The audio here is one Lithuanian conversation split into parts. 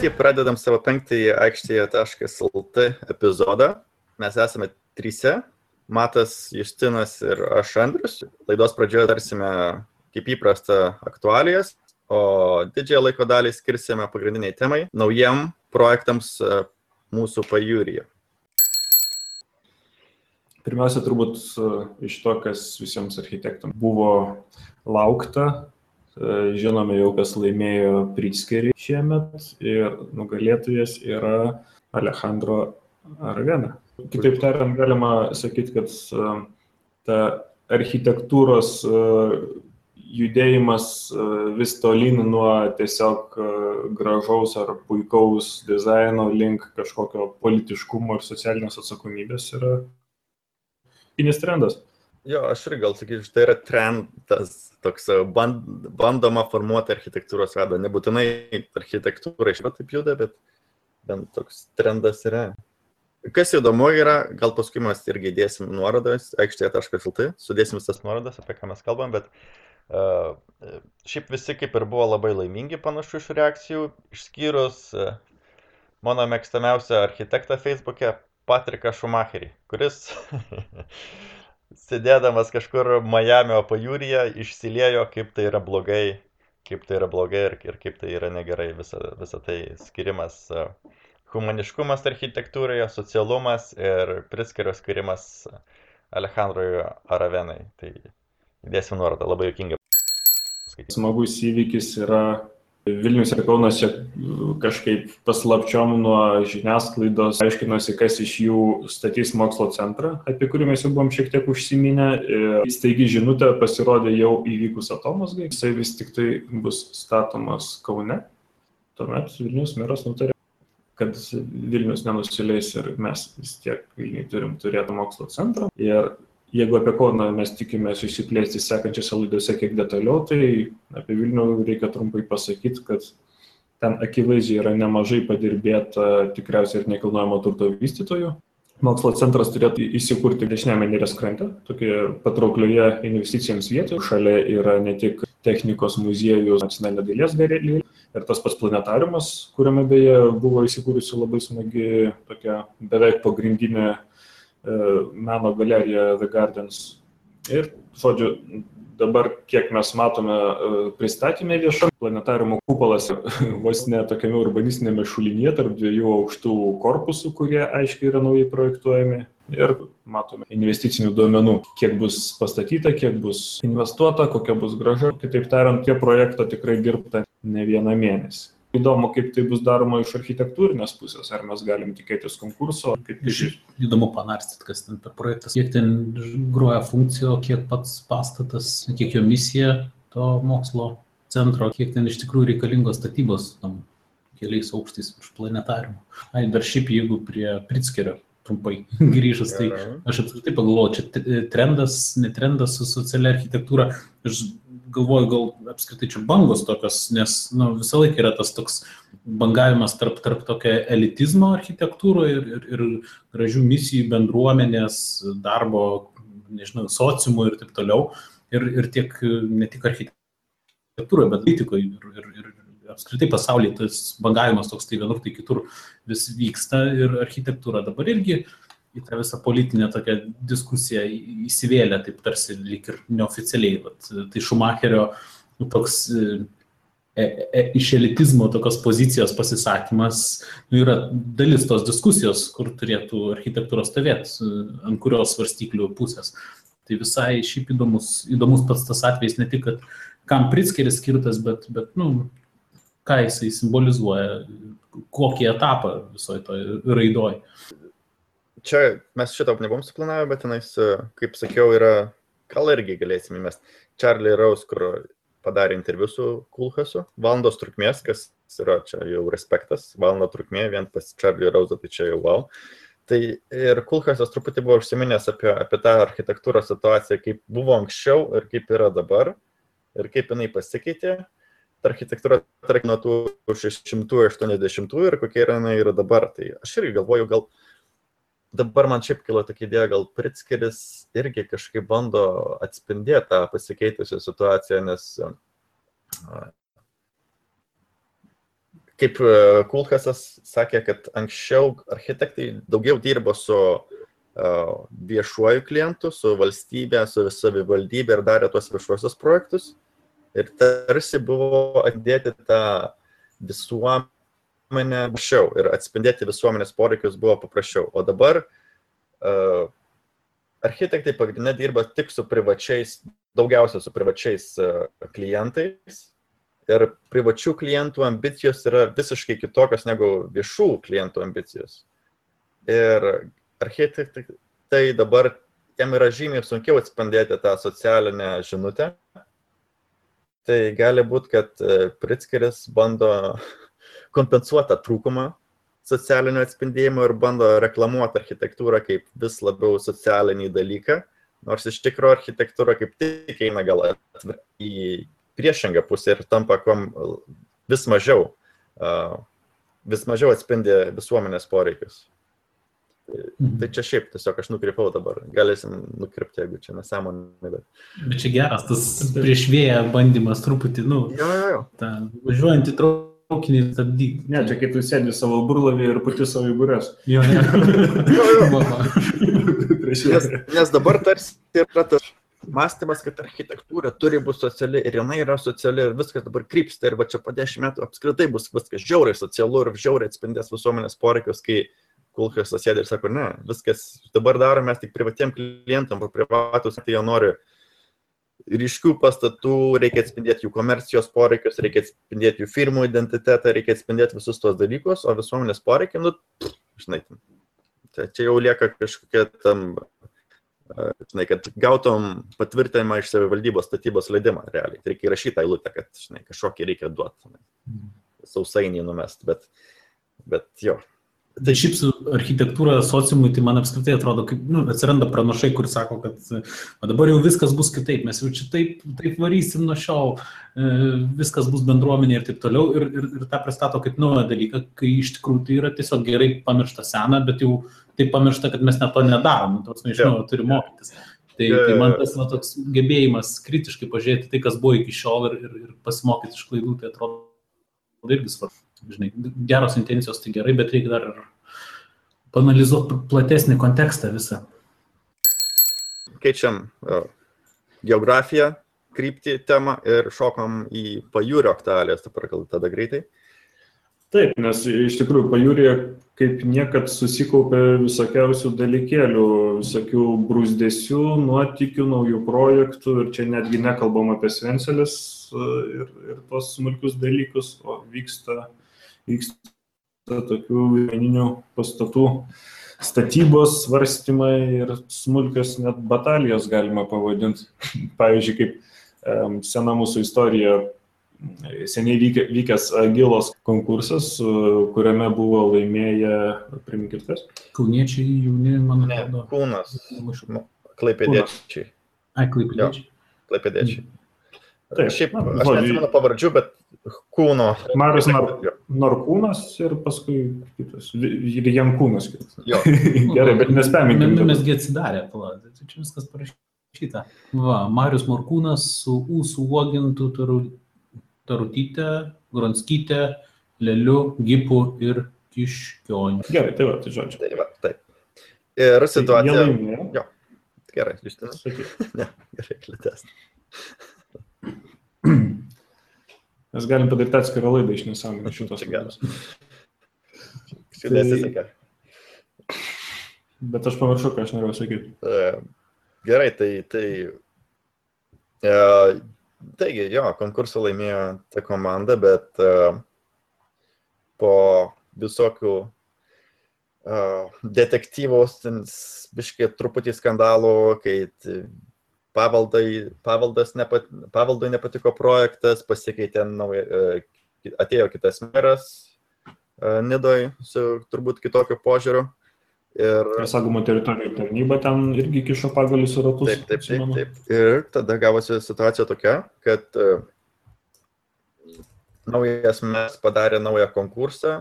Sveiki, pradedam savo penktąjį aikštėje.lt epizodą. Mes esame tryse. Matas, Justinas ir aš Andrius. Laidos pradžioje tarsime, kaip įprasta, aktualijas, o didžiąją laiko dalį skirsime pagrindiniai temai - naujiem projektams e, mūsų pajūryje. Pirmiausia, turbūt e, iš to, kas visiems architektams buvo laukta, E, žinome jau, kas laimėjo Pritzkerį šiemet ir nugalėtojas yra Alejandro Arvena. Kitaip tariant, galima sakyti, kad e, ta architektūros e, judėjimas vis tolyn nuo tiesiog gražaus ar puikaus dizaino link kažkokio politiškumo ir socialinės atsakomybės yra kinis trendas. Jo, aš irgi gal sakyčiau, tai yra trendas, toks e, band, bandoma formuoti architektūros vadą. Nebūtinai architektūra iš pat taip juda, bet bent toks trendas yra. Kas įdomu yra, gal paskui mes irgi dėsim nuorodas, aikštėje.lt, sudėsim visas nuorodas, apie ką mes kalbam, bet uh, šiaip visi kaip ir buvo labai laimingi panašu iš reakcijų, išskyrus uh, mano mėgstamiausią architektą Facebook'e, Patriką Šumacherį, kuris sėdėdamas kažkur Majamio pajūryje išsiliejo, kaip tai yra blogai, kaip tai yra blogai ir, ir kaip tai yra negerai visa, visa tai skirimas humaniškumas architektūroje, socialumas ir priskirio skirimas Alejandrui Aravenai. Tai įdėsim nuorodą, labai jokinga. Smagus įvykis yra Vilnius ir Kaunas kažkaip paslapčiom nuo žiniasklaidos aiškinosi, kas iš jų statys mokslo centrą, apie kurį mes jau buvom šiek tiek užsiminę. Staigi žinutė pasirodė jau įvykus atomosgai, jisai vis tik tai bus statomas Kaune. Tuomet Vilnius meras nutarė, kad Vilnius nenusileis ir mes vis tiek Vilniui turim turėti mokslo centrą. Ir Jeigu apie Kauną mes tikimės išsiplėsti sekančiose laidose kiek detaliau, tai apie Vilnių reikia trumpai pasakyti, kad ten akivaizdžiai yra nemažai padirbėta tikriausiai ir nekilnojamo turto vystytojų. Mokslo centras turėtų įsikurti dešiniame Nerės krante, tokioje patrauklioje investicijams vietoje. Šalia yra ne tik technikos muziejus, nacionalinė dailės galerija ir tas pats planetariumas, kuriame beje buvo įsikūrusi labai smagi tokia beveik pagrindinė meno galerija The Gardens. Ir, žodžiu, dabar, kiek mes matome e, pristatymę viešam, planetariumo kupolas vos ne tokiame urbanistinėme šulinyje tarp dviejų aukštų korpusų, kurie aiškiai yra naujai projektuojami. Ir matome investicinių duomenų, kiek bus pastatyta, kiek bus investuota, kokia bus graža. Kitaip tariant, tie projekto tikrai dirbta ne vieną mėnesį. Įdomu, kaip tai bus daroma iš architektūrinės pusės, ar mes galim tikėtis konkurso. Kaip... Įdomu panarstyti, kas ten per projektas, kiek ten groja funkcijo, kiek pats pastatas, kiek jo misija to mokslo centro, kiek ten iš tikrųjų reikalingos statybos tam keliais aukštais virš planetariumo. Ai, dar šiaip jeigu prie Pritskerio trumpai grįžus, tai aš apskritai pagalvoju, čia trendas, netrendas su socialia architektūra. Aš galvoju, gal apskritai čia bangos tokios, nes nu, visą laiką yra tas toks bangavimas tarp, tarp tokio elitizmo architektūroje ir, ir, ir gražių misijų bendruomenės, darbo, nežinau, sociumo ir taip toliau. Ir, ir tiek ne tik architektūroje, bet politikoje ir, ir, ir apskritai pasaulyje tas bangavimas toks tai vienur, tai kitur vis vyksta ir architektūra dabar irgi uh, į tą visą politinę tokią diskusiją įsivėlė, taip tarsi lik ir neoficialiai. Vat, tai Šumacherio nu, toks e, e, iš elitizmo tokios pozicijos pasisakymas nu, yra dalis tos diskusijos, kur turėtų architektūra stovėti, ant kurios svarstyklių pusės. Tai visai šiaip įdomus, įdomus pats tas atvejis, ne tik, kad kam Pritskeris skirtas, bet, bet nu, ką jisai simbolizuoja, kokį etapą visoje toje raidoje čia mes šito nebuvom suplanavę, bet tenais, e, kaip sakiau, yra, gal irgi galėsim įmest. Charlie Rose, kur padarė interviu su Kulhasu, valandos trukmės, kas yra čia jau respektas, valando trukmė, vien pas Charlie Rose, tai čia jau wow. Tai ir Kulhasas truputį buvo užsiminęs apie, apie tą architektūros situaciją, kaip buvo anksčiau ir kaip yra dabar, ir kaip jinai pasikeitė. Ta architektūra, tarkim, nuo tų 680 ir kokia yra jinai yra dabar. Tai aš irgi galvoju, gal dabar man šiaip kilo tokia idėja, gal Pritskeris irgi kažkaip bando atspindėti tą pasikeitusią situaciją, nes kaip Kulkasas sakė, kad anksčiau architektai daugiau dirbo su viešuoju klientu, su valstybė, su savivaldybė ir darė tuos viešuosius projektus. Ir tarsi buvo atdėti tą visuomenę paprasčiau ir atspindėti visuomenės poreikius buvo paprasčiau. O dabar uh, architektai pagrindinė dirba tik su privačiais, daugiausia su privačiais uh, klientais. Ir privačių klientų ambicijos yra visiškai kitokios negu viešų klientų ambicijos. Ir architektai tai dabar jam yra žymiai sunkiau atspindėti tą socialinę žinutę. Tai gali būti, kad Pritzkeris bando kompensuoti tą trūkumą socialinio atspindėjimo ir bando reklamuoti architektūrą kaip vis labiau socialinį dalyką, nors iš tikrųjų architektūra kaip tik eina gal į priešingą pusę ir tampa vis mažiau, vis mažiau atspindi visuomenės poreikius. Mhm. Tai čia šiaip tiesiog aš nukrypau dabar. Galėsim nukrypti, jeigu čia nesąmonė. Bet... bet čia geras tas prieš vėją bandymas truputį, nu, jo, jo, jo. Ta, važiuojant į trauką traukinį stabdyti. Ne, čia kai tu sėdi savo burlavį ir pati savo įbūrės. Jo, jo. jo, jo. nes, nes dabar tarsi yra tas mąstymas, kad architektūra turi būti sociali ir jinai yra sociali ir viskas dabar krypsta ir va čia po dešimt metų apskritai bus viskas žiauriai socialu ir žiauriai atspindės visuomenės poreikius, kai kulkas sėdė ir sako, ne, viskas dabar darome tik privatiem klientam, o privatus, tai jie nori ryškių pastatų, reikia atspindėti jų komercijos poreikius, reikia atspindėti jų firmų identitetą, reikia atspindėti visus tos dalykus, o visuomenės poreikiai, nu, žinai, tai čia jau lieka kažkokia tam, žinai, kad gautum patvirtinimą iš savivaldybos statybos leidimą realiai. Tai reikia įrašyti tą eilutę, kad, žinai, kažkokį reikia duoti, sausainį numest, bet, bet jo, Tai šiaip su architektūra sociumui, tai man apskritai atrodo, kaip nu, atsiranda pranašai, kur sako, kad o dabar jau viskas bus kitaip, mes jau čia taip, taip varysim nuo šiol, e, viskas bus bendruomenė ir taip toliau. Ir, ir, ir tą pristato kaip naują dalyką, kai iš tikrųjų tai yra tiesiog gerai pamiršta sena, bet jau taip pamiršta, kad mes net to nedarom, nu, tos nežinau, turi mokytis. Tai, tai man tas va, toks gebėjimas kritiškai pažiūrėti tai, kas buvo iki šiol ir, ir, ir pasimokyti iš klaidų, tai atrodo irgi svarbu žinai, geros intencijos tai gerai, bet reikia dar ir panalizuoti platesnį kontekstą visą. Keičiam geografiją, kryptį, temą ir šokam į pajūrio aktualės, dabar gal tada greitai. Taip, nes iš tikrųjų pajūrėje kaip niekad susikaupė visokiausių dalykėlių, visokių brūzdėsių, nuotikių, naujų projektų ir čia netgi nekalbam apie Svencelis ir, ir tos smulkius dalykus, o vyksta vyksta tokių vieninių pastatų statybos svarstymai ir smulkios net batalijos galima pavadinti. Pavyzdžiui, kaip sena mūsų istorija, seniai vykęs Agilos konkursas, kuriame buvo laimėję, priminkit kas? Kauniečiai, jauni, man atrodo. Kūnas. Klaipėdiečiai. Ai, klaipėdiečiai. Klaipėdiečiai. Taip, šiaip, aš neatsimenu pavardžių, bet kūno. Marius Nar Narkūnas ir paskui kitas. Ir Jankūnas kitas. Gerai, bet nespėmėm. Mesgi atsidarė, palauk, tai čia viskas parašyta. Va, Marius Markūnas su Ūsų uogintų tarutytė, Gronskytė, Leliu, Gipu ir Kiškioniu. Gerai, tai va, tai žodžiu. Tai va, taip. Ir situacija. Tai jo, gerai, Justinas. ne, gerai, klėtės. Mes galim padaryti atskirą laidą iš nesąmonės šitos laidos. Tai... Bet aš pamiršau, ką aš norėjau sakyti. Uh, gerai, tai, tai uh, taigi, jo, konkursą laimėjo ta komanda, bet uh, po visokių detektyvos, biškai truputį skandalų, kai pavaldai, pavaldas nepat, pavaldui nepatiko projektas, pasikeitė nauja, e, atėjo kitas meras e, Nidoj su turbūt kitokiu požiūriu. Ir saugomų teritorijų tarnyba ten irgi kišo pagalius į ratus. Taip, taip, taip, taip. Ir tada gavosi situacija tokia, kad uh, naujas mes padarė naują konkursą.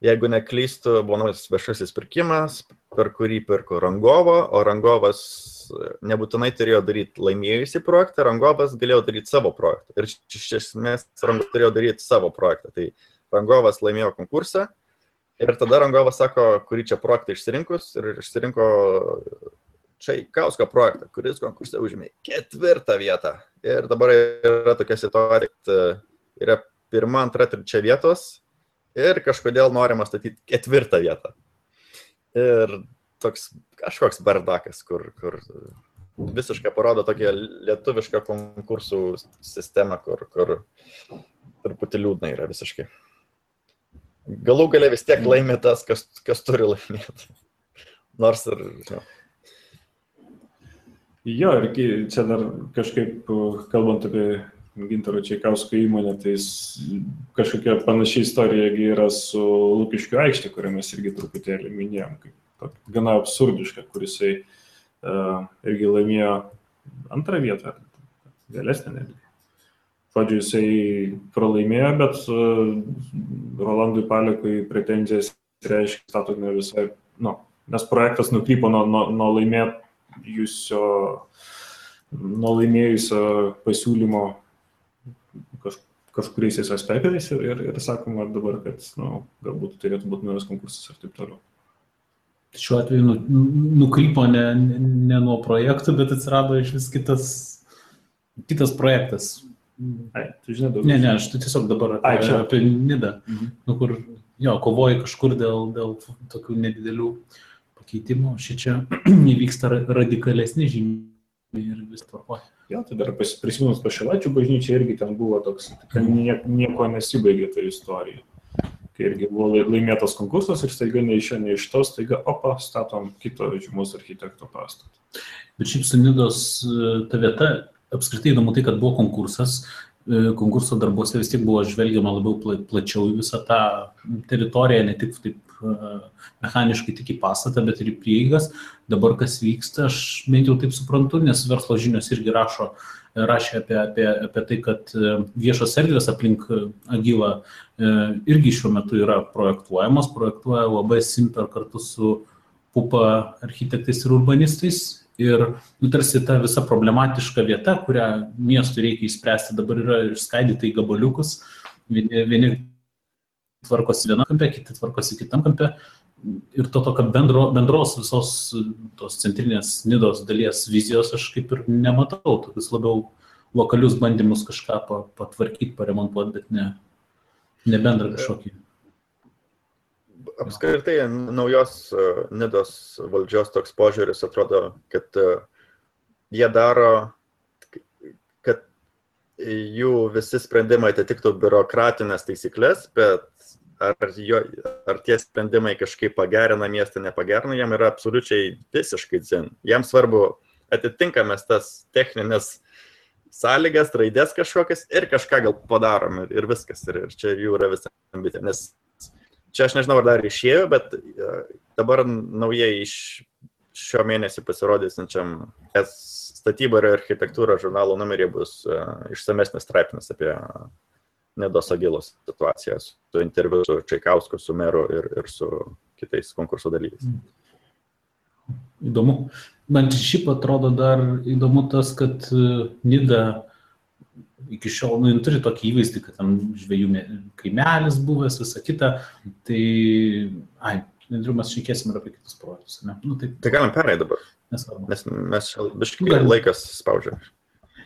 Jeigu neklystu, buvo naujas viešasis pirkimas, per kurį pirko rangovo, o rangovas nebūtinai turėjo daryti laimėjusi projektą, rangovas galėjo daryti savo projektą. Ir iš esmės rangovas turėjo daryti savo projektą. Tai rangovas laimėjo konkursą ir tada rangovas sako, kurį čia projektą išsirinkus ir išsirinko Čaikausko projektą, kuris konkursą užėmė ketvirtą vietą. Ir dabar yra tokia situacija, kad e, yra pirma, antra, trečia vietos ir kažkodėl norima statyti ketvirtą vietą. Ir toks kažkoks bardakas, kur, kur visiškai parodo tokią lietuvišką konkursų sistemą, kur, kur truputį liūdna yra visiškai. Galų gale vis tiek laimė tas, kas, kas turi laimėti. Nors ir... Žinau. Jo, ir čia dar kažkaip, kalbant apie Gintaro Čiakausko įmonę, tai kažkokia panaši istorija yra su Lukiškių aikštė, kurią mes irgi truputėlį minėjom, kaip gana absurdiška, kuris uh, irgi laimėjo antrą vietą, vėlesnę netgi. Žodžiu, jisai pralaimėjo, bet uh, Rolandui Palekui pretenzijas reiškia statome visai, nu, nes projektas nukrypo nuo, nuo, nuo laimėjusio, nuo laimėjusio pasiūlymo kažkuriais aspektais ir, ir, ir sakoma dabar, kad nu, galbūt turėtų būti naujas konkursas ir taip toliau. Šiuo atveju nu, nukrypo ne, ne nuo projektų, bet atsirado iš vis kitas, kitas projektas. Ai, tu žinai daugiau. Ne, ne, aš tai tiesiog dabar apie, Ai, čia. apie Nidą, Mhm. nu, kur jo, kovoji kažkur dėl, dėl tokių nedidelių pakeitimų, ši čia įvyksta ra- radikalesni žymiai ir vis tvarkoja. Jo, tai dar prisiminus pašilaičių bažnyčia irgi ten buvo toks, ten nie, nieko nesibaigė ta istorija. Kai irgi buvo lai- laimėtas konkursas ir staiga neišėjo ne iš to, staiga, opa, statom kito žymus architekto pastatą. Bet šiaip su Nidos e, ta vieta, apskritai įdomu tai, kad buvo konkursas, e, konkurso darbuose vis tiek buvo žvelgiama labiau pla- plačiau į visą tą teritoriją, ne tik taip mechaniškai tik į pastatą, bet ir į prieigas. Dabar kas vyksta, aš bent jau taip suprantu, nes verslo žinios irgi rašo, rašė apie, apie, apie tai, kad e, viešos erdvės aplink e, Agilą e, irgi šiuo metu yra projektuojamos, projektuoja labai Simper kartu su pupa architektais ir urbanistais. Ir nu, tarsi ta visa problematiška vieta, kurią miestui reikia įspręsti, dabar yra išskaidyta į gabaliukus. Vieni, vieni tvarkosi vienam kampe, kiti tvarkosi kitam kampe. Ir to tokio bendro, bendros visos tos centrinės nidos dalies vizijos aš kaip ir nematau. Tokius labiau lokalius bandymus kažką pa- patvarkyti, paremontuoti, bet ne, ne bendrą kažkokį. Apskritai, naujos e, Nidos valdžios toks požiūris atrodo, kad e, jie daro, jų visi sprendimai atitiktų biurokratinės taisyklės, bet ar, jo, ar tie sprendimai kažkaip pagerina miestą, nepagerina, jam yra absoliučiai visiškai dzin. Jam svarbu atitinkamės tas techninės sąlygas, raidės kažkokias ir kažką gal padarom ir, ir viskas. Ir, ir čia jų yra visa ambicija. Nes čia aš nežinau, ar dar išėjo, bet e, dabar naujai iš šio mėnesio pasirodysinčiam statyba ir architektūra žurnalo numerį bus e, išsamesnis straipsnis apie Nedos Agilos situaciją su interviu su Čaikausku, su meru ir, ir su kitais konkurso dalyviais. Įdomu. Man šiaip atrodo dar įdomu tas, kad e, Nida iki šiol, nu, turi tokį įvaizdį, kad ten žvėjų kaimelis buvęs, visa kita. Tai, ai, Andriu, mes šiekėsim ir apie kitus projektus, ne? Nu, taip, Tai galim pereiti dabar, nesvarbu. nes mes biškai laikas spaudžia.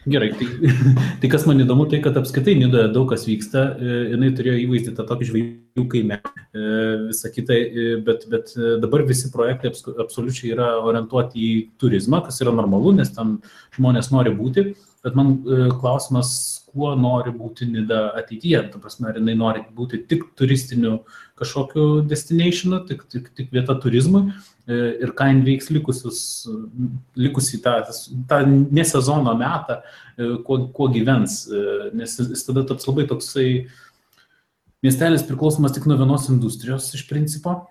Gerai, tai, tai kas man įdomu, tai kad apskritai Nidoje daug kas vyksta, e, jinai turėjo įvaizdį tą tokį žvėjų kaime, e, visą kitą, e, bet, bet dabar visi projektai absoliučiai yra orientuoti į turizmą, kas yra normalu, nes ten žmonės nori būti, bet man klausimas, kuo nori būti Nida ateityje, ta prasme, ar jinai nori būti tik turistiniu kažkokiu destinationu, tik, tik, tik vieta turizmui e, ir ką jin veiks likusius, likusį tą, tą nesezono metą, e, kuo, kuo gyvens, e, nes jis tada taps labai toksai miestelis priklausomas tik nuo vienos industrijos iš principo,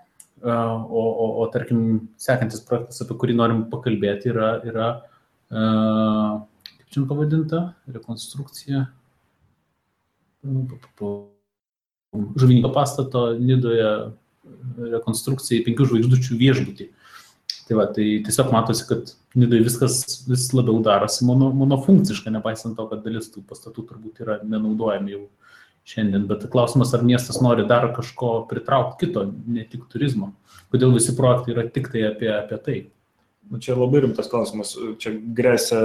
o, o, o tarkim, sekantis projektas, apie kurį norim pakalbėti, yra, yra e, čia pavadinta, rekonstrukcija. Žuvininko pastato Nidoje rekonstrukcija į penkių žvaigždučių viešbutį. Tai va, tai tiesiog matosi, kad Nidai viskas vis labiau darosi mono, monofunkciška, nepaisant to, kad dalis tų pastatų turbūt yra nenaudojami jau, šiandien, bet klausimas, ar miestas nori dar kažko pritraukti kito, ne tik turizmo. Kodėl visi projektai yra tik tai apie, apie tai. Nu, čia labai rimtas klausimas. Čia grėsia,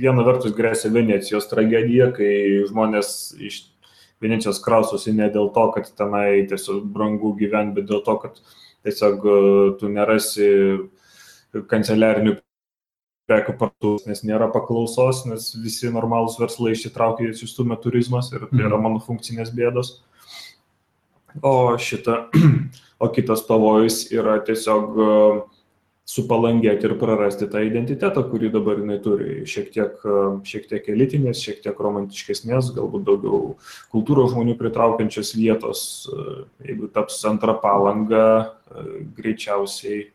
viena vertus grėsia Venecijos tragedija, kai žmonės iš Venecijos krausosi ne dėl to, kad tenai tiesiog brangu gyventi, bet dėl to, kad tiesiog e, tu nerasi kanceliarinių prekių parduotuvės, nes nėra paklausos, nes visi normalūs verslai išsitraukia ir sustumė turizmas ir tai yra Mhm. mano funkcinės bėdos. O, šita, o kitas pavojus yra tiesiog e, supalangėti ir prarasti tą identitetą, kurį dabar jinai turi. Šiek tiek, e, šiek tiek elitinės, šiek tiek romantiškesnės, galbūt daugiau kultūros žmonių pritraukiančios vietos. E, Jeigu taps antra palanga, e, greičiausiai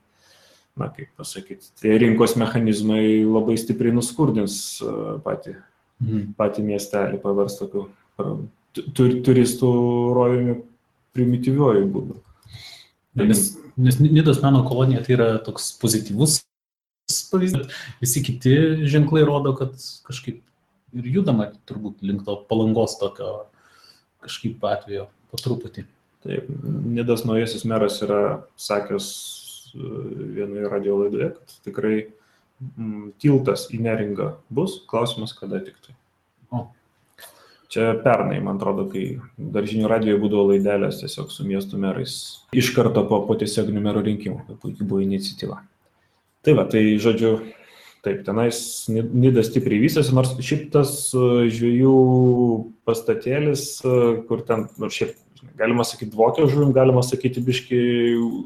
na, kaip pasakyti, tie rinkos mechanizmai labai stipriai nuskurdins patį, Mhm. patį miestelį, pavers tokiu tur, turistų rojumi primityviuoju būdu. Nes, nes Nidos meno kolonija tai yra toks pozityvus pavyzdys, visi kiti ženklai rodo, kad kažkaip ir judama turbūt link to palangos tokio kažkaip atvejo po truputį. Taip, Nidas naujasis meras yra sakęs e, vienoje radio laidoje, kad tikrai mm, tiltas į neringą bus, klausimas kada tik tai. O. Čia pernai, man atrodo, kai dar žinių radijoje būdavo laidelės tiesiog su miestų merais. Iš karto po, po tiesioginių merų rinkimų. Puikiai buvo iniciatyva. Tai va, tai žodžiu, taip, tenais Ni- Nidas stipriai vystėsi, nors šiaip tas e, žvėjų pastatėlis, e, kur ten, nu, šiaip, žinai, galima sakyti, dvokio žuvim, galima sakyti, biški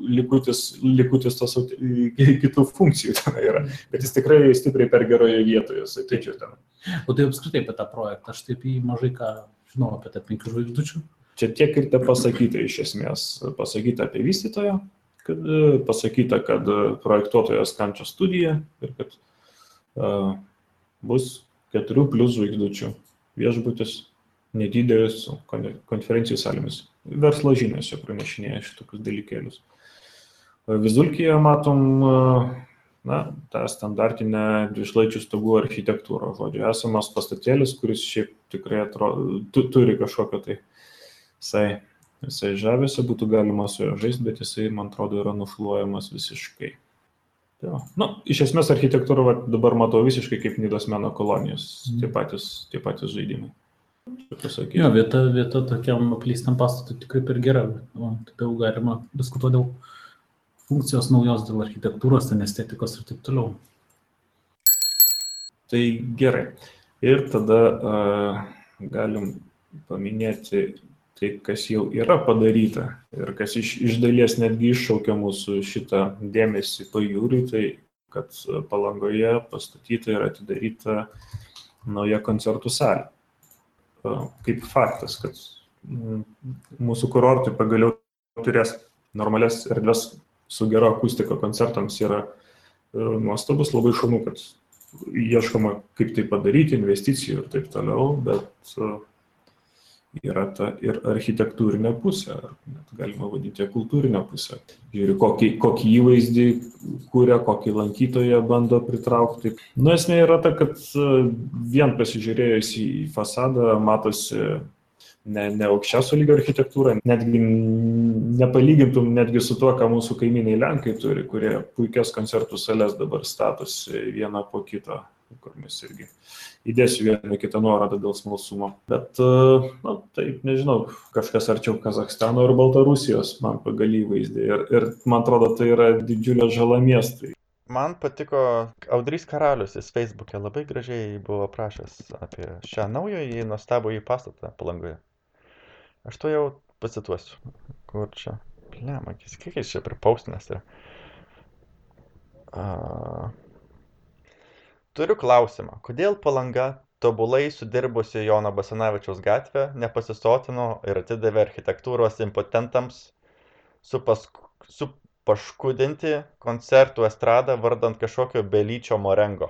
likutis, likutis tos kitų funkcijų ten yra. Bet jis tikrai stipriai per geroje vietoje, sakyčiau, ten. O tai apskritai apie tą projektą, aš taip į mažai ką žinau apie tą penkių žvaigždučių. Čia tiek ir te pasakyta iš esmės. Pasakyta apie vystytoją, kad pasakyta, kad projektuotojas kančia studiją ir kad uh, bus keturių plus žvaigždučių viešbutis, nedidelis su kon- konferencijų salėmis. Verslo žinios čia pranešinėja šitokius dalykėlius. E, Vizulkyje matom e, na, tą standartinę dvišlaičių stogų architektūrą. Žodžiu, esamas pastatėlis, kuris šiaip tikrai atrodo, tu, turi kažkokio tai Jisai, jisai žavėsi, būtų galima su juo žaisti, bet jisai, man atrodo, yra nušluojamas visiškai. Tai va. nu, iš esmės architektūra va, dabar matau visiškai kaip Nidos meno kolonijos, tie patys, tie patys žaidimai. Jo, vieta, vieta tokiam apleistam pastatui tikrai per gera. O, taip jau galima diskutuoti dėl funkcijos naujos, dėl architektūros, ten estetikos ir taip toliau. Tai gerai. Ir tada uh, galim paminėti tai, kas jau yra padaryta ir kas iš, iš dalies netgi iššaukia mūsų šitą dėmesį pajūriui, tai kad palangoje pastatyta ir atidaryta nauja koncertų salė. Kaip faktas, kad mm, mūsų kurortai pagaliau turės normales erdves su gera akustika koncertams yra uh, nuostabus, labai šaunu, kad ieškoma, kaip tai padaryti, investicijų ir taip toliau, bet yra ta ir architektūrinė pusė, net galima vadinti ją kultūrinę pusę. Žiūri, kokį, kokį įvaizdį kūrė, kokį lankytoją bando pritraukti. Nu, esmė yra ta, kad uh, vien pasižiūrėjus į fasadą matosi ne, ne aukščiausio lygio architektūra, netgi nepalygintum netgi su tuo, ką mūsų kaimynai Lenkai turi, kurie puikias koncertų sales dabar statosi vieną po kito, kur mes irgi įdėsiu vieną kitą nuorodą dėl smalsumo. Bet, na, taip, nežinau, kažkas arčiau Kazakstano ir Baltarusijos man pagal įvaizdį. Ir, ir man atrodo, tai yra didžiulė žala miestui. Man patiko Audrys Karalius, jis Facebook'e labai gražiai buvo prašęs apie šią naująjį nuostabų į pastatą palangoje. Aš to jau pacituosiu. Kur čia? Pliamakis, kiek jis čia pripaustinės yra? A... Turiu klausimą. Kodėl palanga tobulai sudirbusi Jono Basanavičiaus gatvę nepasisotino ir atidavė architektūros impotentams su, pask... su paškudinti koncertų estradą vardant kažkokio belyčio morengo?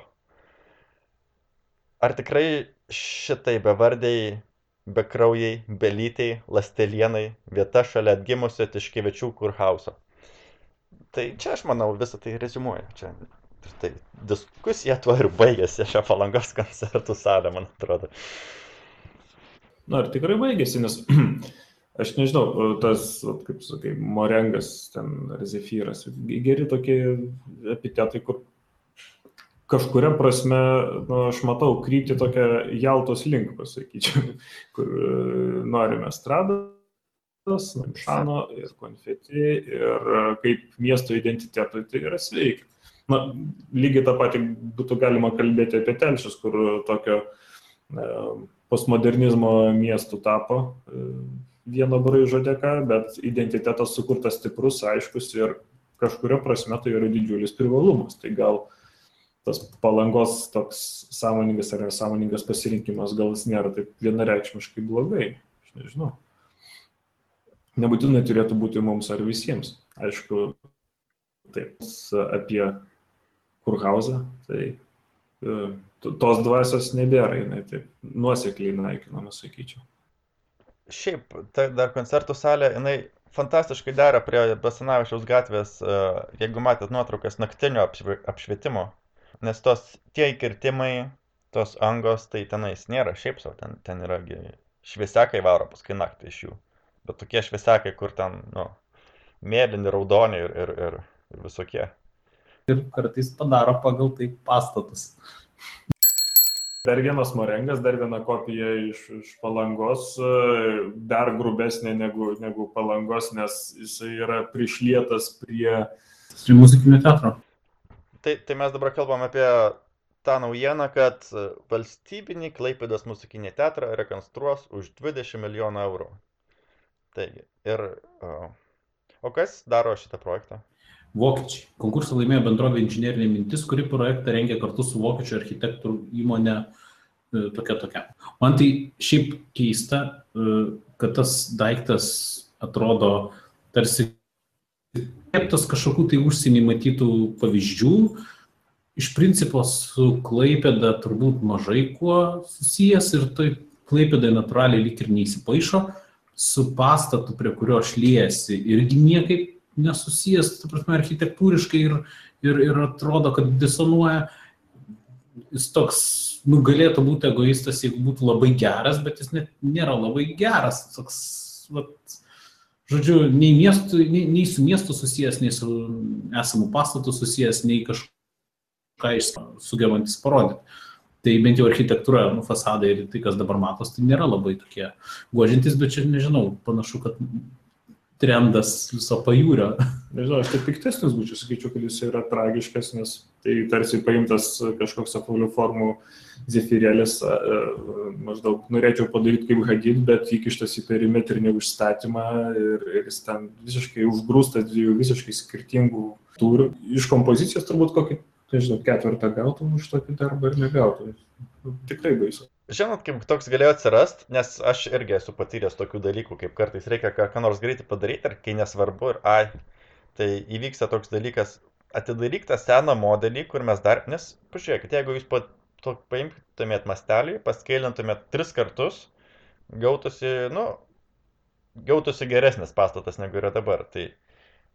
Ar tikrai šitai bevardiai, bekraujai, belytei, lastelienai vieta šalia atgimusio Tiškevičių kurhauso? Tai čia aš manau visą tai rezumuoju. Čia tai diskusija tuo ir baigėsi šią palangos koncertų salę, man atrodo. Na, ar tikrai baigėsi, nes aš nežinau, tas, kaip sakai, morengas, ten, ar zefyras, geri tokie epitetai, kur kažkuria prasme, nu, aš matau krypti tokią jaltos link, pasakyčiau, kur e, norime estrados, šano ir konfeti ir e, kaip miesto identitetui tai yra sveika. Na, lygiai tą patį būtų galima kalbėti apie telšius, kur tokio e, postmodernizmo miestų tapo e, vieno braižo dėka, bet identitetas sukurtas stiprus, aiškus ir kažkurio prasme tai yra didžiulis privalumas. Tai gal tas palangos toks sąmoningas ar nesąmoningas pasirinkimas gal jis nėra taip vienareikšmiškai blogai. Aš nežinau. Nebūtinai turėtų būti mums ar visiems. Aišku, taip, apie Kurhauzą, tai e, tos dvasios nebėra, jinai taip nuosekliai naikinama, sakyčiau. Šiaip, ta dar koncertų salė, jinai fantastiškai dera prie Basanavičiaus gatvės, e, jeigu matėt nuotraukas naktinio apšvietimo nes tos tie įkirtimai, tos angos, tai tenais nėra šiaip savo, ten, ten yra šviesekai varo paskui naktį iš jų. Bet tokie šviesekai, kur ten, nu, mėlyni, raudoni ir, ir, ir, ir visokie. Ir kartais padaro pagal tai pastatus. Dar vienas morengas, dar viena kopija iš, iš palangos, dar grubesnė negu, negu palangos, nes jisai yra prišlietas prie... Prie muzikinio teatro tai, tai mes dabar kalbam apie tą naujieną, kad valstybinį Klaipėdos muzikinį teatrą rekonstruos už 20 milijonų eurų. Taigi, ir... O kas daro šitą projektą? Vokiečiai. Konkursą laimėjo bendrovė inžinierinė mintis, kuri projektą rengė kartu su vokiečių architektų įmonė e, tokia tokia. Man tai šiaip keista, e, kad tas daiktas atrodo tarsi keptas kažkokių tai užsienį matytų pavyzdžių. Iš principo su Klaipėda turbūt mažai kuo susijęs ir tai Klaipėda natūraliai lik ir neįsipaišo, su pastatu, prie kurio aš liejasi, irgi niekaip nesusijęs, ta prasme, architektūriškai ir, ir, ir atrodo, kad disonuoja. Jis toks, nu, galėtų būti egoistas, jeigu būtų labai geras, bet jis net nėra labai geras. Toks, vat, Žodžiu, nei, miestų, nei, nei su miestu susijęs, nei su esamu pastatu susijęs, nei kažką iš sugebantis parodyti. Tai bent jau architektūra, nu, fasadai ir tai, kas dabar matos, tai nėra labai tokie guožintis, bet čia nežinau, panašu, kad trendas viso pajūrio. Nežinau, aš tai piktesnis būčiau, sakyčiau, kad jis yra tragiškas, nes tai tarsi paimtas kažkoks apvalių formų zefirėlis, maždaug norėčiau padaryti kaip Hadid, bet įkištas į perimetrinį užstatymą ir, ir jis ten visiškai užgrūstas dviejų visiškai skirtingų tūrių. Iš kompozicijos turbūt kokį, nežinau, ketvirtą gautum už tokį darbą ir negautum. Tikrai baisu. Žinot, kaip toks galėjo atsirast, nes aš irgi esu patyręs tokių dalykų, kaip kartais reikia ką, nors greitai padaryti, ir kai nesvarbu, ir ai, tai įvyksta toks dalykas, atidaryk tą seną modelį, kur mes dar, nes, pažiūrėkit, jeigu jūs pat, to, paimtumėt mastelį, paskailintumėt tris kartus, gautųsi, nu, gautųsi geresnis pastatas negu yra dabar. Tai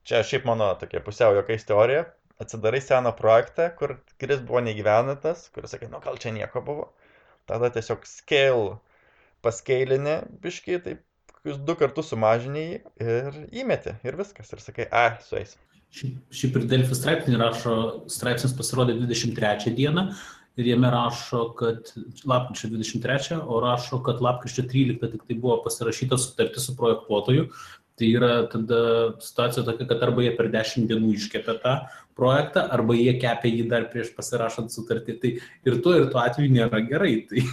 čia šiaip mano tokia pusiau jokais teorija, atsidarai seną projektą, kur kuris buvo negyvenatas, kuris sakai, nu gal čia nieko buvo tada tiesiog scale paskeilinė biškiai, taip kokius du kartus sumažinį ir įmeti ir viskas. Ir sakai, a, sueis. Šiaip ir Delfi straipsnį rašo, straipsnis pasirodė 23 dieną ir jame rašo, kad lapkričio 23, o rašo, kad lapkričio 13 tik tai buvo pasirašyta sutartis su projektuotoju, Tai yra tada situacija tokia, kad arba jie per 10 dienų iškepė tą projektą, arba jie kepė jį dar prieš pasirašant sutartį. Tai ir tuo, ir tuo atveju nėra gerai. Tai,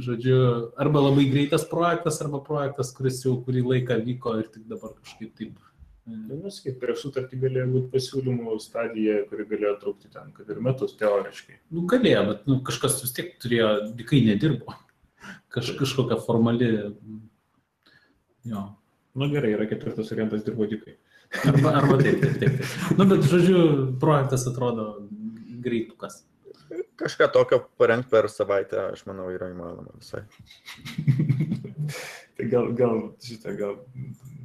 žodžiu, arba labai greitas projektas, arba projektas, kuris jau kurį laiką vyko ir tik dabar kažkaip taip. Nu, nes kaip prieš sutartį galėjo būti pasiūlymų stadija, kuri galėjo trukti ten, kad ir metus teoriškai. Nu, galėjo, bet nu, kažkas vis tiek turėjo, dikai nedirbo. Kaž, kažkokia formali. Jo. Nu gerai, yra ketvirtas variantas dirbo dikai. Arba, arba taip, taip, taip. taip. Nu, bet žodžiu, projektas atrodo greitukas. Kažką tokio parengti per savaitę, aš manau, yra įmanoma visai. tai gal, gal, šitą, gal,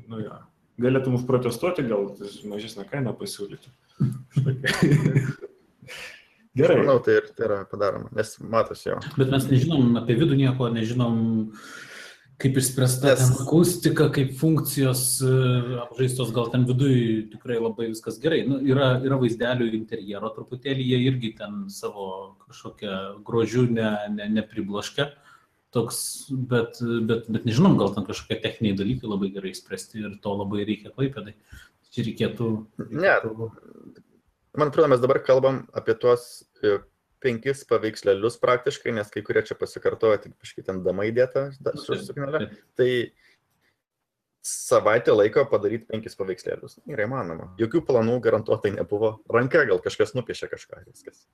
nu jo, galėtum užprotestuoti, gal mažesnę kainą pasiūlyti. Gerai. Aš manau, tai, tai yra padaroma, nes matosi jo. Bet mes nežinom apie vidų nieko, nežinom kaip išspręsta yes. akustika, kaip funkcijos apžaistos, gal ten viduje tikrai labai viskas gerai. Nu, yra, yra vaizdelių interjero truputėlį, jie irgi ten savo kažkokią grožių ne, ne, nepribloškia. Toks, bet, bet, bet nežinom, gal ten kažkokie techniniai dalykai labai gerai spręsti ir to labai reikia klaipėdai. Čia reikėtų. reikėtų... Ne. Man atrodo, mes dabar kalbam apie tuos e, penkis paveikslėlius praktiškai, nes kai kurie čia pasikartoja, tik kažkaip ten dama įdėta su suknelė. Tai savaitę laiko padaryti penkis paveikslėlius. Yra įmanoma. Jokių planų garantuotai nebuvo. Ranka gal kažkas nupiešė kažką viskas.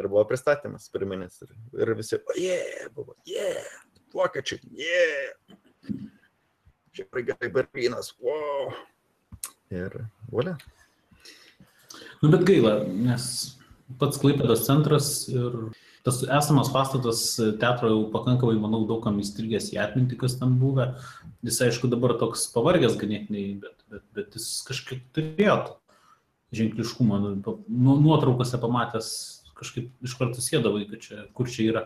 Ir buvo pristatymas pirminis. Ir, ir visi, o jie, yeah, buvo, jie, yeah, vokiečiai, jie. Yeah. Šiaip gerai Berlynas, wow. Ir volia. Nu, bet gaila, nes pats Klaipėdos centras ir tas esamas pastatas teatro jau pakankamai, manau, daugam įstrigęs į atmintį, kas ten buvę. Jis, aišku, dabar toks pavargęs ganėtinai, bet, bet, bet jis kažkaip turėjo ženkliškumą. Nu, nu, nuotraukose pamatęs kažkaip iš karto sėdavai, kad čia, kur čia yra.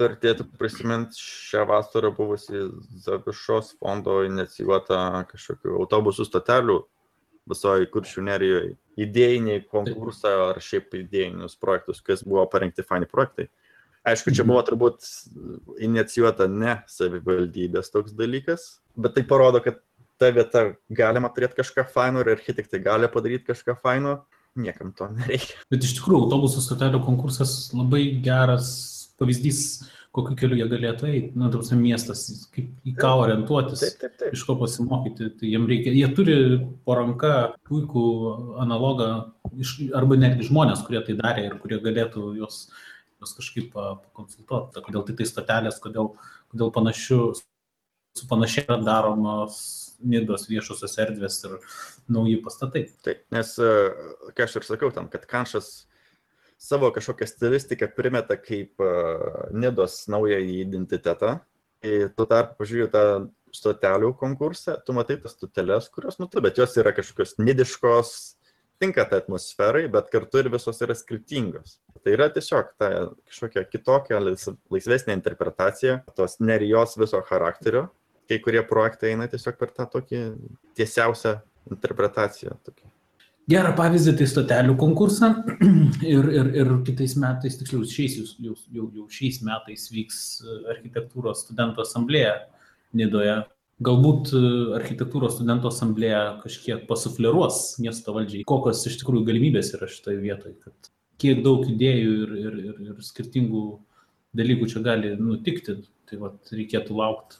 Vertėtų prisiminti šią vasarą buvusi Zavišos fondo inicijuota kažkokių autobusų stotelių visoje kuršių nerijoje idėjinį konkursą ar šiaip idėjinius projektus, kas buvo parengti fani projektai. Aišku, čia mhm. buvo turbūt inicijuota ne savivaldybės toks dalykas, bet tai parodo, kad ta vieta galima turėti kažką faino ir architektai gali padaryti kažką faino, niekam to nereikia. Bet iš tikrųjų, autobusų stotelio konkursas labai geras pavyzdys kokiu keliu jie galėtų eiti, na, tarsi miestas, kaip į ką orientuotis, taip, taip, taip. iš ko pasimokyti. Tai jiems reikia, jie turi po ranka puikų analogą, iš, arba netgi žmonės, kurie tai darė ir kurie galėtų juos, juos kažkaip pakonsultuoti, kodėl tai tai stotelės, kodėl, kodėl panašiu, su panašiai yra daromos nidos viešosios erdvės ir nauji pastatai. Taip, nes, ką aš ir sakiau tam, kad Kanšas savo kažkokią stilistiką primeta kaip uh, Nidos naująjį identitetą. Tuo tarpu, pažiūrėjau tą stotelių konkursą, tu matai tas stoteles, kurios, nu, tu, bet jos yra kažkokios nidiškos, tinka tai atmosferai, bet kartu ir visos yra skirtingos. Tai yra tiesiog ta kažkokia kitokia, laisvesnė interpretacija tos nerijos viso charakterio. Kai kurie projektai eina tiesiog per tą tokį tiesiausią interpretaciją. Tokį gerą pavyzdį tai stotelių konkursą ir, ir, ir kitais metais, tiksliau, šiais, jau, jau, jau šiais metais vyks e, architektūros studentų asamblėja Nidoje. Galbūt e, architektūros studentų asamblėja kažkiek pasufleruos miesto valdžiai, kokios iš tikrųjų galimybės yra šitoje vietoje, kad kiek daug idėjų ir, ir, ir, ir skirtingų dalykų čia gali nutikti. Tai vat, reikėtų laukti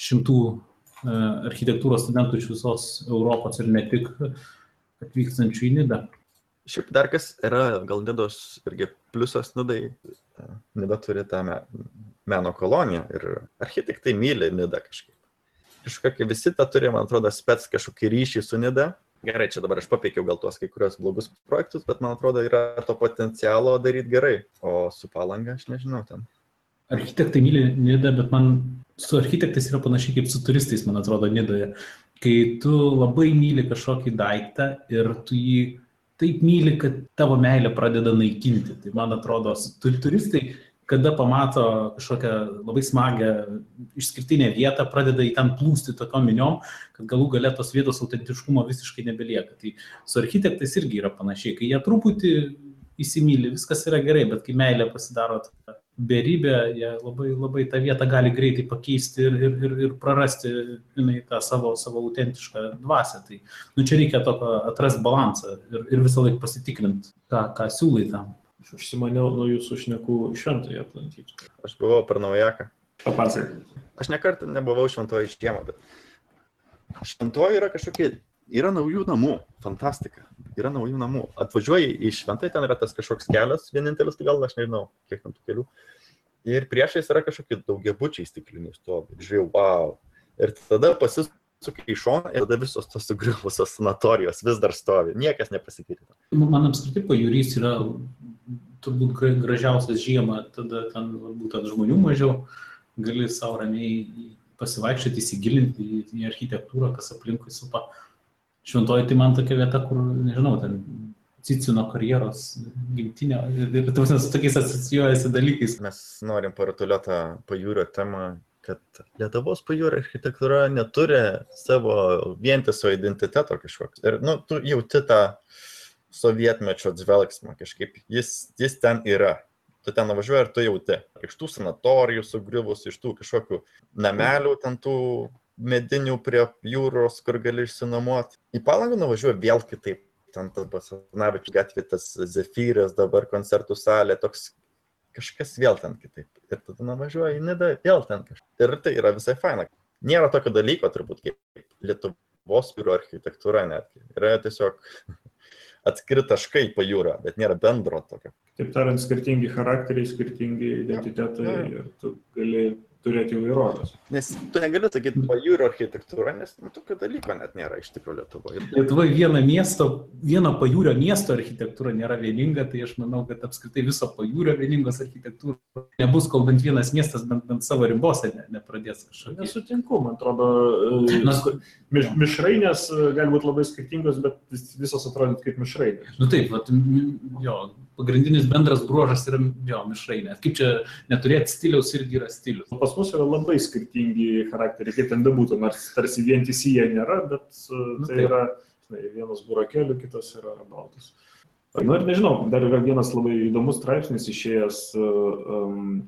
šimtų e, architektūros studentų iš visos Europos ir ne tik atvykstančių į Nidą. Šiaip dar kas yra, gal Nidos irgi pliusas Nidai, Nida turi tą meno koloniją ir architektai myli Nidą kažkaip. Kažkokį visi tą turi, man atrodo, spets kažkokį ryšį su Nida. Gerai, čia dabar aš papeikiau gal tuos kai kurios blogus projektus, bet man atrodo, yra to potencialo daryti gerai. O su palanga aš nežinau ten. Architektai myli Nidą, bet man su architektais yra panašiai kaip su turistais, man atrodo, Nidoje kai tu labai myli kažkokį daiktą ir tu jį taip myli, kad tavo meilė pradeda naikinti. Tai man atrodo, turistai, kada pamato kažkokią labai smagę išskirtinę vietą, pradeda į ten plūsti tokiom miniom, kad galų galę tos vietos autentiškumo visiškai nebelieka. Tai su architektais irgi yra panašiai, kai jie truputį įsimylė, viskas yra gerai, bet kai meilė pasidaro tokia beribė, jie labai, labai tą vietą gali greitai pakeisti ir, ir, ir, ir prarasti žinai, tą savo, savo autentišką dvasę. Tai nu, čia reikia tokio atrasti balansą ir, ir visą laiką pasitikrinti, ką, ką siūlai tam. Aš užsimaniau nuo jūsų šnekų šventąją aplankyti. Aš buvau per naujaką. Papasakok. Aš nekartą nebuvau šventoje žiemą, bet šventoje yra kažkokie yra naujų namų, fantastika, yra naujų namų. Atvažiuoji į šventai, ten yra tas kažkoks kelias, vienintelis, tai gal aš nežinau, kiek ten tų kelių. Ir priešais yra kažkokie daugiabučiai stikliniai stovi. Žiūrėjau, wow. Ir tada pasisukai į šoną ir tada visos tos sugriuvusios sanatorijos vis dar stovi. Niekas nepasikeitė. Man apskritai pajūrys yra turbūt gražiausias žiemą, tada ten būtent žmonių mažiau, gali savo ramiai pasivaikščioti, įsigilinti į architektūrą, kas aplinkui supa. Uh, šventoji tai man tokia vieta, kur, nežinau, ten Cicino karjeros gimtinio ir, tuos su tokiais asocijuojasi dalykais. Mes norim parutuliuotą pajūrio temą, kad Lietuvos pajūrio architektūra neturi savo vientiso identiteto kažkokio. Ir, nu, tu jauti tą sovietmečio atsvelgsmą kažkaip, jis, jis ten yra. Tu ten nuvažiuoji ir tu jauti. Iš tų sanatorijų sugriuvus, iš tų kažkokių namelių, ten tų medinių prie jūros, kur gali išsinuomoti. Į palangą nuvažiuoju vėl kitaip. Ten tas Basanavičius gatvė, tas Zefyras, dabar koncertų salė, toks kažkas vėl ten kitaip. Ir tada nuvažiuoju į Nidą, vėl ten kažkas. Ir tai yra visai faina. Nėra tokio dalyko turbūt kaip Lietuvos biuro architektūra netgi. Yra tiesiog atskiri taškai pajūra, bet nėra bendro tokio. Taip tariant, skirtingi charakteriai, skirtingi identitetai ja, ja. ir tu gali turėti įvairovės. Nes tu negali sakyti pajūrio architektūra, nes nu, tokio dalyko net nėra iš tikrųjų Lietuvoje. Lietuvoje vieno miesto, vieno pajūrio miesto architektūra nėra vieninga, tai aš manau, kad apskritai viso pajūrio vieningos architektūros nebus, kol bent vienas miestas bent, bent savo ribose ne, nepradės kažką. Nesutinku, man atrodo, Na, miš, mišrainės e, gali būti labai skirtingos, bet visos atrodyt kaip mišrainės. Nu taip, vat, jo, pagrindinis bendras bruožas yra jo mišrainė. Kaip čia neturėti stiliaus irgi yra stilius. Pas mus yra labai skirtingi charakteriai, kaip ten bebūtų, nors tarsi vientisi jie nėra, bet e, nu, tai taip. yra žinai, vienas burokelių, kitas yra baltas. Na nu, ir nežinau, dar yra vienas labai įdomus straipsnis išėjęs um,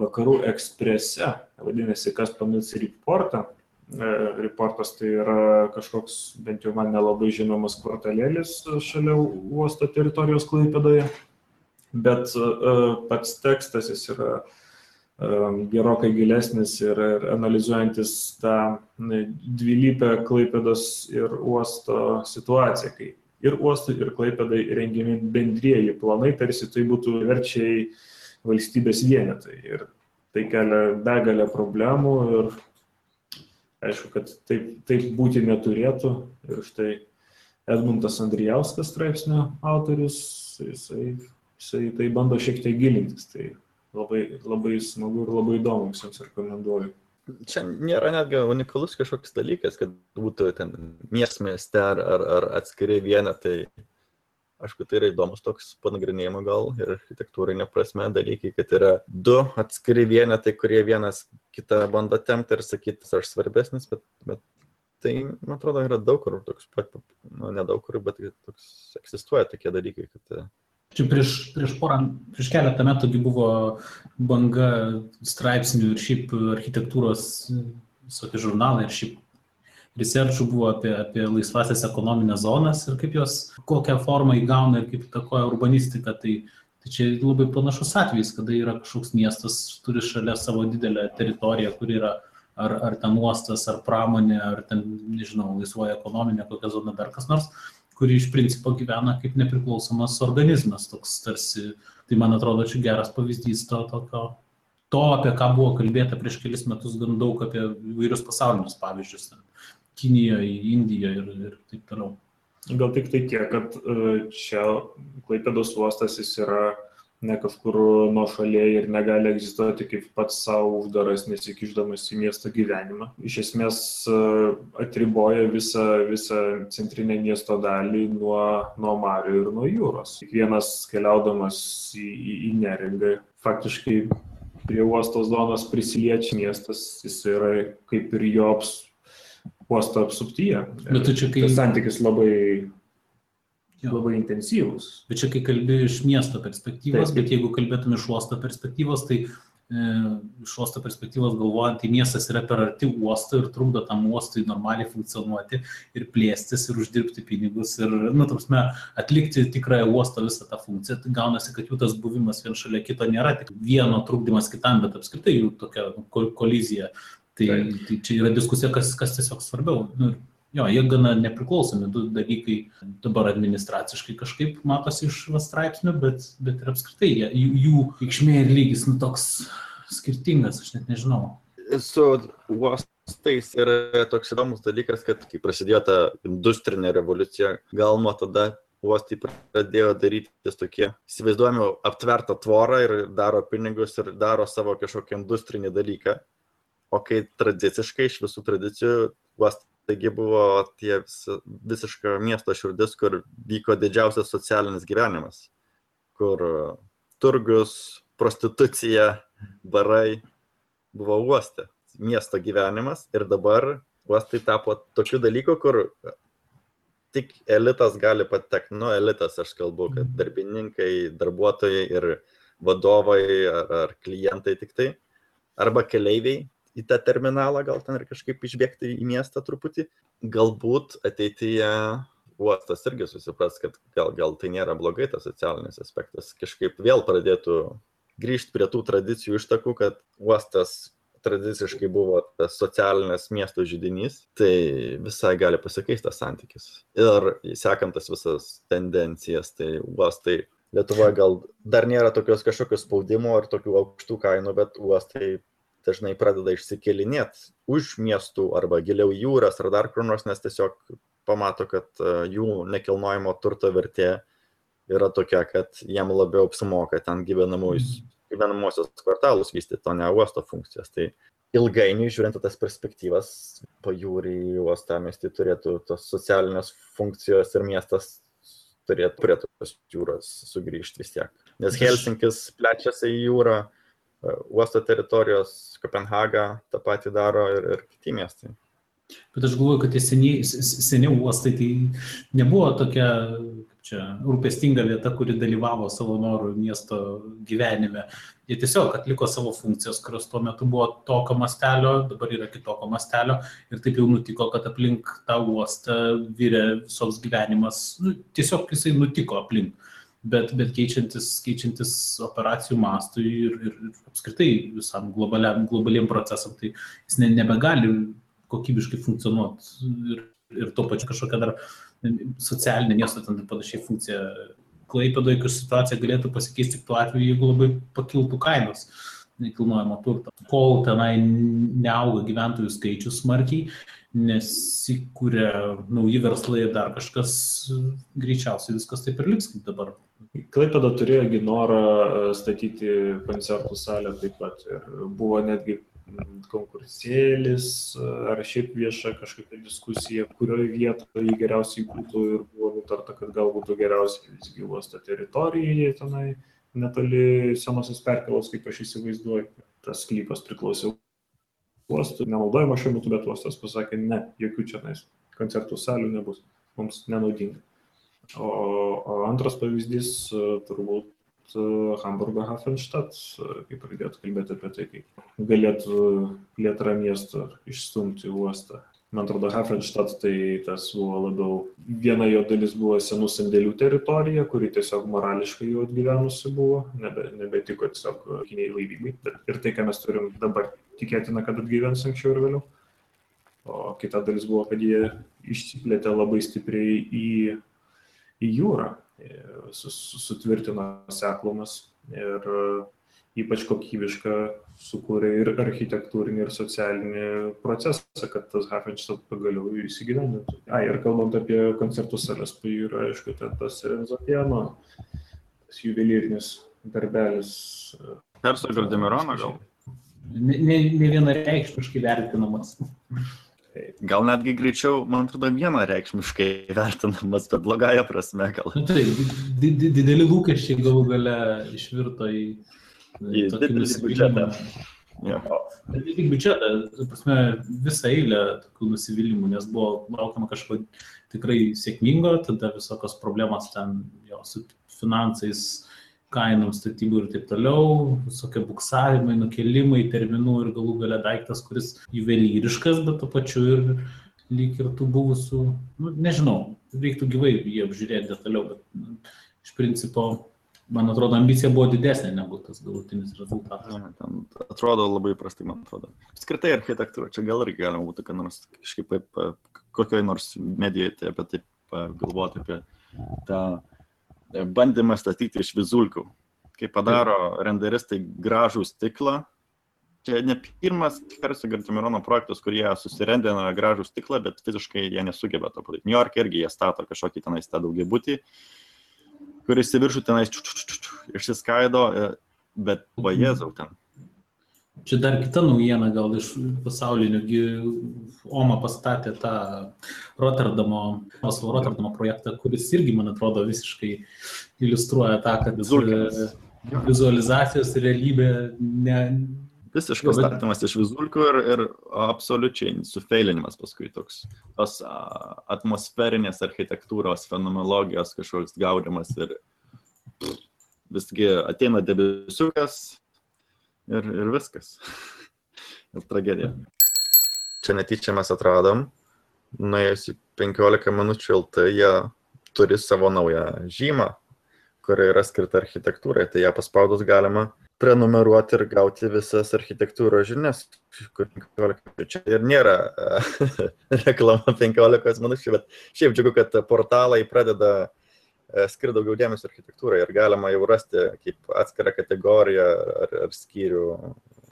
vakarų eksprese, vadinasi, kas pamils reportą. E, reportas tai yra kažkoks, bent jau man nelabai žinomas kvartalėlis šalia uosto teritorijos Klaipėdoje, bet uh, pats tekstas jis yra uh, gerokai gilesnis ir, ir analizuojantis tą dvilypę Klaipėdos ir uosto situaciją, kai ir uostui, ir Klaipėdai rengiami bendrieji planai, tarsi tai būtų verčiai valstybės vienetai. Ir tai kelia begalę problemų ir aišku, kad taip, taip būti neturėtų. Ir štai Edmundas Andrijauskas straipsnio autorius, jisai, jisai tai bando šiek tiek gilintis. Tai labai, labai smagu ir labai įdomu, visiems rekomenduoju. Čia nėra netgi unikalus kažkoks dalykas, kad būtų ten miestas mieste ar, ar, ar atskiri vienetai. Aišku, tai yra įdomus toks panagrinėjimo gal ir architektūrinė prasme dalykai, kad yra du atskiri vienetai, kurie vienas kitą bando tempti ir sakyti, aš svarbesnis, bet, bet tai, man atrodo, yra daug kur toks, nu, nedaug kur, bet toks egzistuoja tokie dalykai, kad Čia prieš, prieš porą, prieš keletą metų buvo banga straipsnių ir šiaip architektūros visokie žurnalai ir šiaip researchų buvo apie, apie laisvasias ekonominės zonas ir kaip jos, kokią formą įgauna ir kaip įtakoja urbanistiką. Tai, tai čia labai panašus atvejis, kada yra kažkoks miestas, turi šalia savo didelę teritoriją, kur yra ar, ar ten uostas, ar pramonė, ar ten, nežinau, laisvoja ekonominė kokia zona, dar kas nors kuri iš principo gyvena kaip nepriklausomas organizmas, toks tarsi, tai man atrodo, čia geras pavyzdys to tokio, to, apie ką buvo kalbėta prieš kelis metus gan daug apie įvairius pasaulinius pavyzdžius, Kinijoje, Indijoje ir, ir taip toliau. Gal tik tai tiek, kad e, čia Klaipėdos uostas jis yra ne kažkur nuo šaliai ir negali egzistuoti kaip pats savo uždaras, nesikiždamas į miesto gyvenimą. Iš esmės e, atriboja visą, visą centrinę miesto dalį nuo, nuo marių ir nuo jūros. Kiekvienas keliaudamas į, į, į neringą faktiškai prie uostos zonos prisiliečia miestas, jis yra kaip ir jo uosto apsuptyje. Bet tu čia kai... Tas santykis labai Jo. labai intensyvus. Bet čia kai kalbi iš miesto perspektyvos, Taip. bet jeigu kalbėtum iš uosto perspektyvos, tai e, iš uosto perspektyvos galvojant, tai miestas yra per arti uosto ir trukdo tam uostui normaliai funkcionuoti ir plėstis ir uždirbti pinigus ir, nu, tarpsme, atlikti tikrąją uosto visą tą funkciją. Tai gaunasi, kad jų tas buvimas vien šalia kito nėra tik vieno trukdymas kitam, bet apskritai jų tokia kolizija. Tai, tai čia yra diskusija, kas, kas tiesiog svarbiau. Nu, Jo, jie gana nepriklausomi du dalykai dabar administraciškai kažkaip matosi iš straipsnių, bet, bet ir apskritai jie, jų, jų reikšmė ir lygis nu, toks skirtingas, aš net nežinau. Su uostais yra toks įdomus dalykas, kad kai prasidėjo ta industrinė revoliucija, gal nuo tada uostai pradėjo daryti tokie, įsivaizduojami, aptvertą tvorą ir daro pinigus ir daro savo kažkokią industrinį dalyką. O kai tradiciškai iš visų tradicijų uostai taigi buvo tie visi, visiška miesto širdis, kur vyko didžiausias socialinis gyvenimas, kur turgus, prostitucija, barai buvo uoste, miesto gyvenimas ir dabar uostai tapo tokiu dalyku, kur tik elitas gali patekti, nu elitas aš kalbu, kad Mhm. darbininkai, darbuotojai ir vadovai ar, ar klientai tik tai, arba keleiviai į tą terminalą, gal ten ir kažkaip išbėgti į miestą truputį. Galbūt ateityje uostas irgi susipras, kad gal, gal tai nėra blogai tas socialinis aspektas, kažkaip vėl pradėtų grįžti prie tų tradicijų ištakų, kad uostas tradiciškai buvo tas socialinės miesto žydinys, tai visai gali pasikeisti tas santykis. Ir sekant tas visas tendencijas, tai uostai Lietuvoje gal dar nėra tokios kažkokios spaudimo ir tokių aukštų kainų, bet uostai dažnai pradeda išsikelinėti už miestų arba giliau į jūras ar dar kur nors, nes tiesiog pamato, kad e, jų nekilnojimo turto vertė yra tokia, kad jiem labiau apsimoka ten gyvenamųjus gyvenamosios kvartalus vystyti, o ne uosto funkcijas. Tai ilgainiui, žiūrint tas perspektyvas, pajūrį į uostą miestį turėtų tos socialinės funkcijos ir miestas turėtų prie tos jūros sugrįžti vis tiek. Nes Helsinkis plečiasi į jūrą, uosto teritorijos, Kopenhaga tą patį daro ir, ir kiti miestai. Bet aš galvoju, kad tie seniai, seniai uostai tai nebuvo tokia čia, rūpestinga vieta, kuri dalyvavo savo norų miesto gyvenime. Jie tiesiog atliko savo funkcijas, kurios tuo metu buvo tokio mastelio, dabar yra kitokio mastelio. Ir taip jau nutiko, kad aplink tą uostą vyrė visos gyvenimas, nu, tiesiog jisai nutiko aplink. Bet, bet keičiantis, keičiantis operacijų mastui ir, ir, ir apskritai visam globaliam, globaliem procesam, tai jis ne, nebegali kokybiškai funkcionuoti ir, ir tuo pačiu kažkokia dar socialinė miesto ten panašiai funkcija. Klaipėdoje, situacija galėtų pasikeisti tuo atveju, jeigu labai pakiltų kainos nekilnojamo turto. Kol tenai neauga gyventojų skaičius smarkiai, nesikūrė nauji verslai ir dar kažkas, greičiausiai viskas taip ir liks kaip dabar. Klaipėda turėjo norą statyti koncertų salę taip pat ir buvo netgi konkursėlis ar šiaip vieša kažkokia diskusija, kurioje vietoje geriausiai būtų ir buvo nutarta, kad gal būtų geriausiai visgi uosto teritorijoje tenai netoli senosios perkelos, kaip aš įsivaizduoju. Tas sklypas priklausė uostui, nenaudojama šiuo metu, bet uostas pasakė, ne, jokių čia nais koncertų salių nebus, mums nenaudinga. O, o antras pavyzdys turbūt Hamburgo Hafenstadt, kai pradėtų kalbėti apie tai, kaip galėtų plėtra miesto išstumti uostą. Man atrodo, Hafenstadt tai tas buvo labiau, viena jo dalis buvo senų sandėlių teritorija, kuri tiesiog morališkai jau atgyvenusi buvo, nebe, nebetiko tiesiog kiniai laivybai. Bet ir tai, ką mes turim dabar, tikėtina, kad atgyvens anksčiau ir vėliau. O kita dalis buvo, kad jie išsiplėtė labai stipriai į, į jūrą sutvirtino seklumas ir ypač kokybišką sukūrė ir architektūrinį, ir socialinį procesą, kad tas Hafenstadt pagaliau įsigyvendintų. A, ir kalbant apie koncertų salės, tai yra, aišku, ten tas Renzopiano, tas juvelyrinis darbelis. Hersogo Demirono gal? Ne, ne, ne vienareikšmiškai vertinamas. Gal netgi greičiau, man atrodo, vienareikšmiškai vertinamas, bet blogąją prasme gal. Nu, tai di di dideli lūkesčiai galų gale išvirto į, į tokį biudžetą. Ja. Bet ne tik biudžetą, prasme, visą eilę tokių nusivylimų, nes buvo laukiama kažko tikrai sėkmingo, tada visokios problemos ten jo su finansais, kainom statybų ir taip toliau, visokie buksavimai, nukelimai, terminų ir galų gale daiktas, kuris juvelyriškas, bet to pačiu ir lyg ir tų buvusių, nu, nežinau, reiktų gyvai jį apžiūrėti detaliau, bet nu, iš principo, man atrodo, ambicija buvo didesnė negu tas galutinis rezultatas. Ja, ten atrodo labai prastai, man atrodo. Apskritai architektūra, čia gal irgi galima būtų, kad nors kažkaip kokioj nors medijoje apie tai galvoti apie tą bandymą statyti iš vizulkių. Kai padaro renderistai gražų stiklą, čia ne pirmas Hersogo ir Timirono projektas, kur jie susirendina gražų stiklą, bet fiziškai jie nesugeba to padaryti. New York irgi jie stato kažkokį tenais tą daugiabutį, kuris į viršų tenais išsiskaido, bet va Jėzau ten. Čia dar kita naujiena gal iš pasaulinio. Oma pastatė tą Rotterdamo, Oslo Rotterdamo projektą, kuris irgi, man atrodo, visiškai iliustruoja tą, kad Vizulkinas. vizualizacijos realybė ne, Visiškas Jo, bet- statymas iš vizulkių ir, ir absoliučiai sufeilinimas paskui toks. Tos atmosferinės architektūros, fenomenologijos kažkoks gaudimas ir pff, visgi ateina debesiukas ir, ir viskas. ir tragedija. Čia netyčia mes atradom, nuėjus į 15 minučių LT, jie turi savo naują žymą, kuri yra skirta architektūrai, tai ją paspaudus galima prenumeruoti ir gauti visas architektūros žinias, kur 15 minučių. Ir nėra e, reklama 15 minučių, bet šiaip džiugu, kad portalai pradeda e, skirti daugiau dėmesio architektūrai ir galima jau rasti kaip atskirą kategoriją ar, ar skyrių.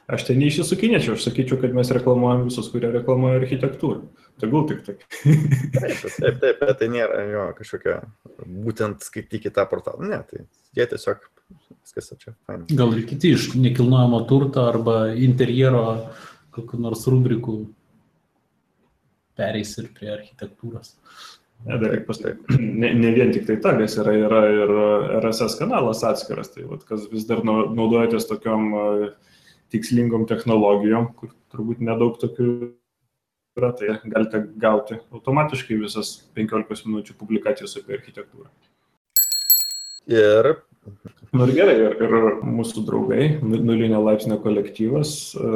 Aš ten neišsisukinėčiau, aš sakyčiau, kad mes reklamuojam visus, kurie reklamuoja architektūrą. Tegul tik tai. Taip, taip, taip, bet tai nėra jo kažkokia, būtent skaitykite tą portalą. Ne, tai jie tiesiog viskas čia. Fine. gal ir kiti iš nekilnojamo turto arba interjero kokiu nors rubrikų pereis ir prie architektūros. Ne, dar reikia pasakyti. Ne, ne vien tik tai tagas yra, yra ir RSS kanalas atskiras. Tai vat, kas vis dar nau- naudojatės tokiom tikslingom technologijom, kur turbūt nedaug tokių yra, tai galite gauti automatiškai visas 15 minučių publikacijos apie architektūrą. Ir Nu ir gerai, ir, ir mūsų draugai, nu- nulinio laipsnio kolektyvas, e,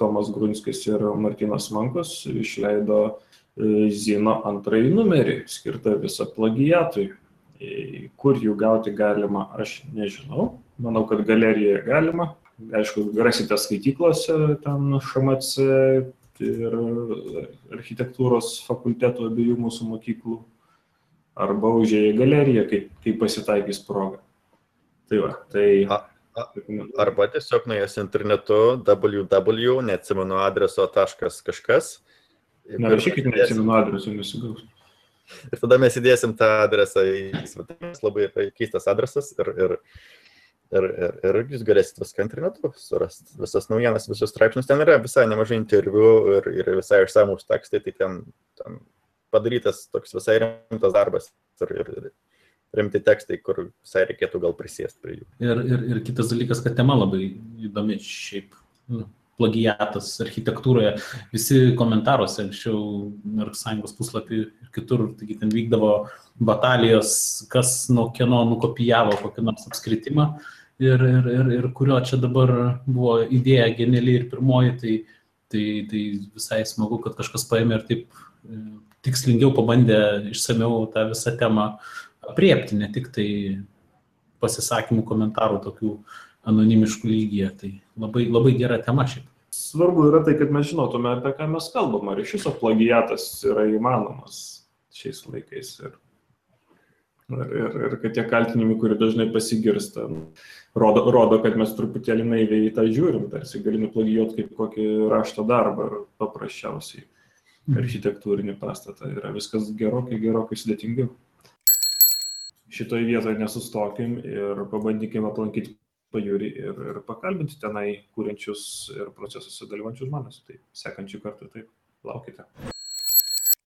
Tomas Grunskis ir Martinas Mankus išleido e, Zino antrąjį numerį, skirtą visą plagijatui. E, Kur jų gauti galima, aš nežinau. Manau, kad galerijoje galima. Aišku, rasite skaityklose, ten šMC ir architektūros fakultetų abiejų mūsų mokyklų. Arba užėję galeriją, kai, kai pasitaikys proga. Tai va, tai... A- arba tiesiog nuėjęs internetu www, neatsimenu adreso taškas kažkas. Nerašykit, neatsimenu adreso, nesigaus. Ir tada mes įdėsim tą adresą į svetainės, labai yra keistas adresas ir, ir, ir, ir, ir jūs galėsite viską internetu surasti, visas naujienas, visus straipsnius. Ten yra visai nemažai interviu ir, ir visai išsamus tekstai, tai ten, ten padarytas toks visai rimtas darbas ir, ir, ir rimti tekstai, kur visai reikėtų gal prisėsti prie jų. Ir, ir, ir kitas dalykas, kad tema labai įdomi šiaip. Nu, plagiatas architektūroje. Visi komentaruose anksčiau ir sąjungos puslapį ir kitur, taigi ten vykdavo batalijos, kas nuo kieno nukopijavo kokį nors apskritimą ir, ir, ir, ir kurio čia dabar buvo idėja geniali ir pirmoji, tai, tai, tai visai smagu, kad kažkas paėmė ir taip e, tikslingiau pabandė išsameu tą visą temą apriepti, ne tik tai pasisakymų, komentarų tokių anonimiškų lygyje. Tai labai, labai gera tema šiaip. Svarbu yra tai, kad mes žinotume, apie ką mes kalbam, ar iš viso plagiatas yra įmanomas šiais laikais. Ir, ir, ir, ir kad tie kaltinimai, kurie dažnai pasigirsta, rodo, rodo, kad mes truputėlį naiviai į tą žiūrim, tarsi gali nuplagijuoti kaip kokį rašto darbą ar paprasčiausiai architektūrinį pastatą. Yra viskas gerokai, gerokai sudėtingiau. Šitoje vietoje nesustokim ir pabandykim aplankyti pajūrį ir, ir pakalbinti tenai kūrenčius ir procesuose dalyvančius žmonės. Tai sekančių kartų taip, laukite.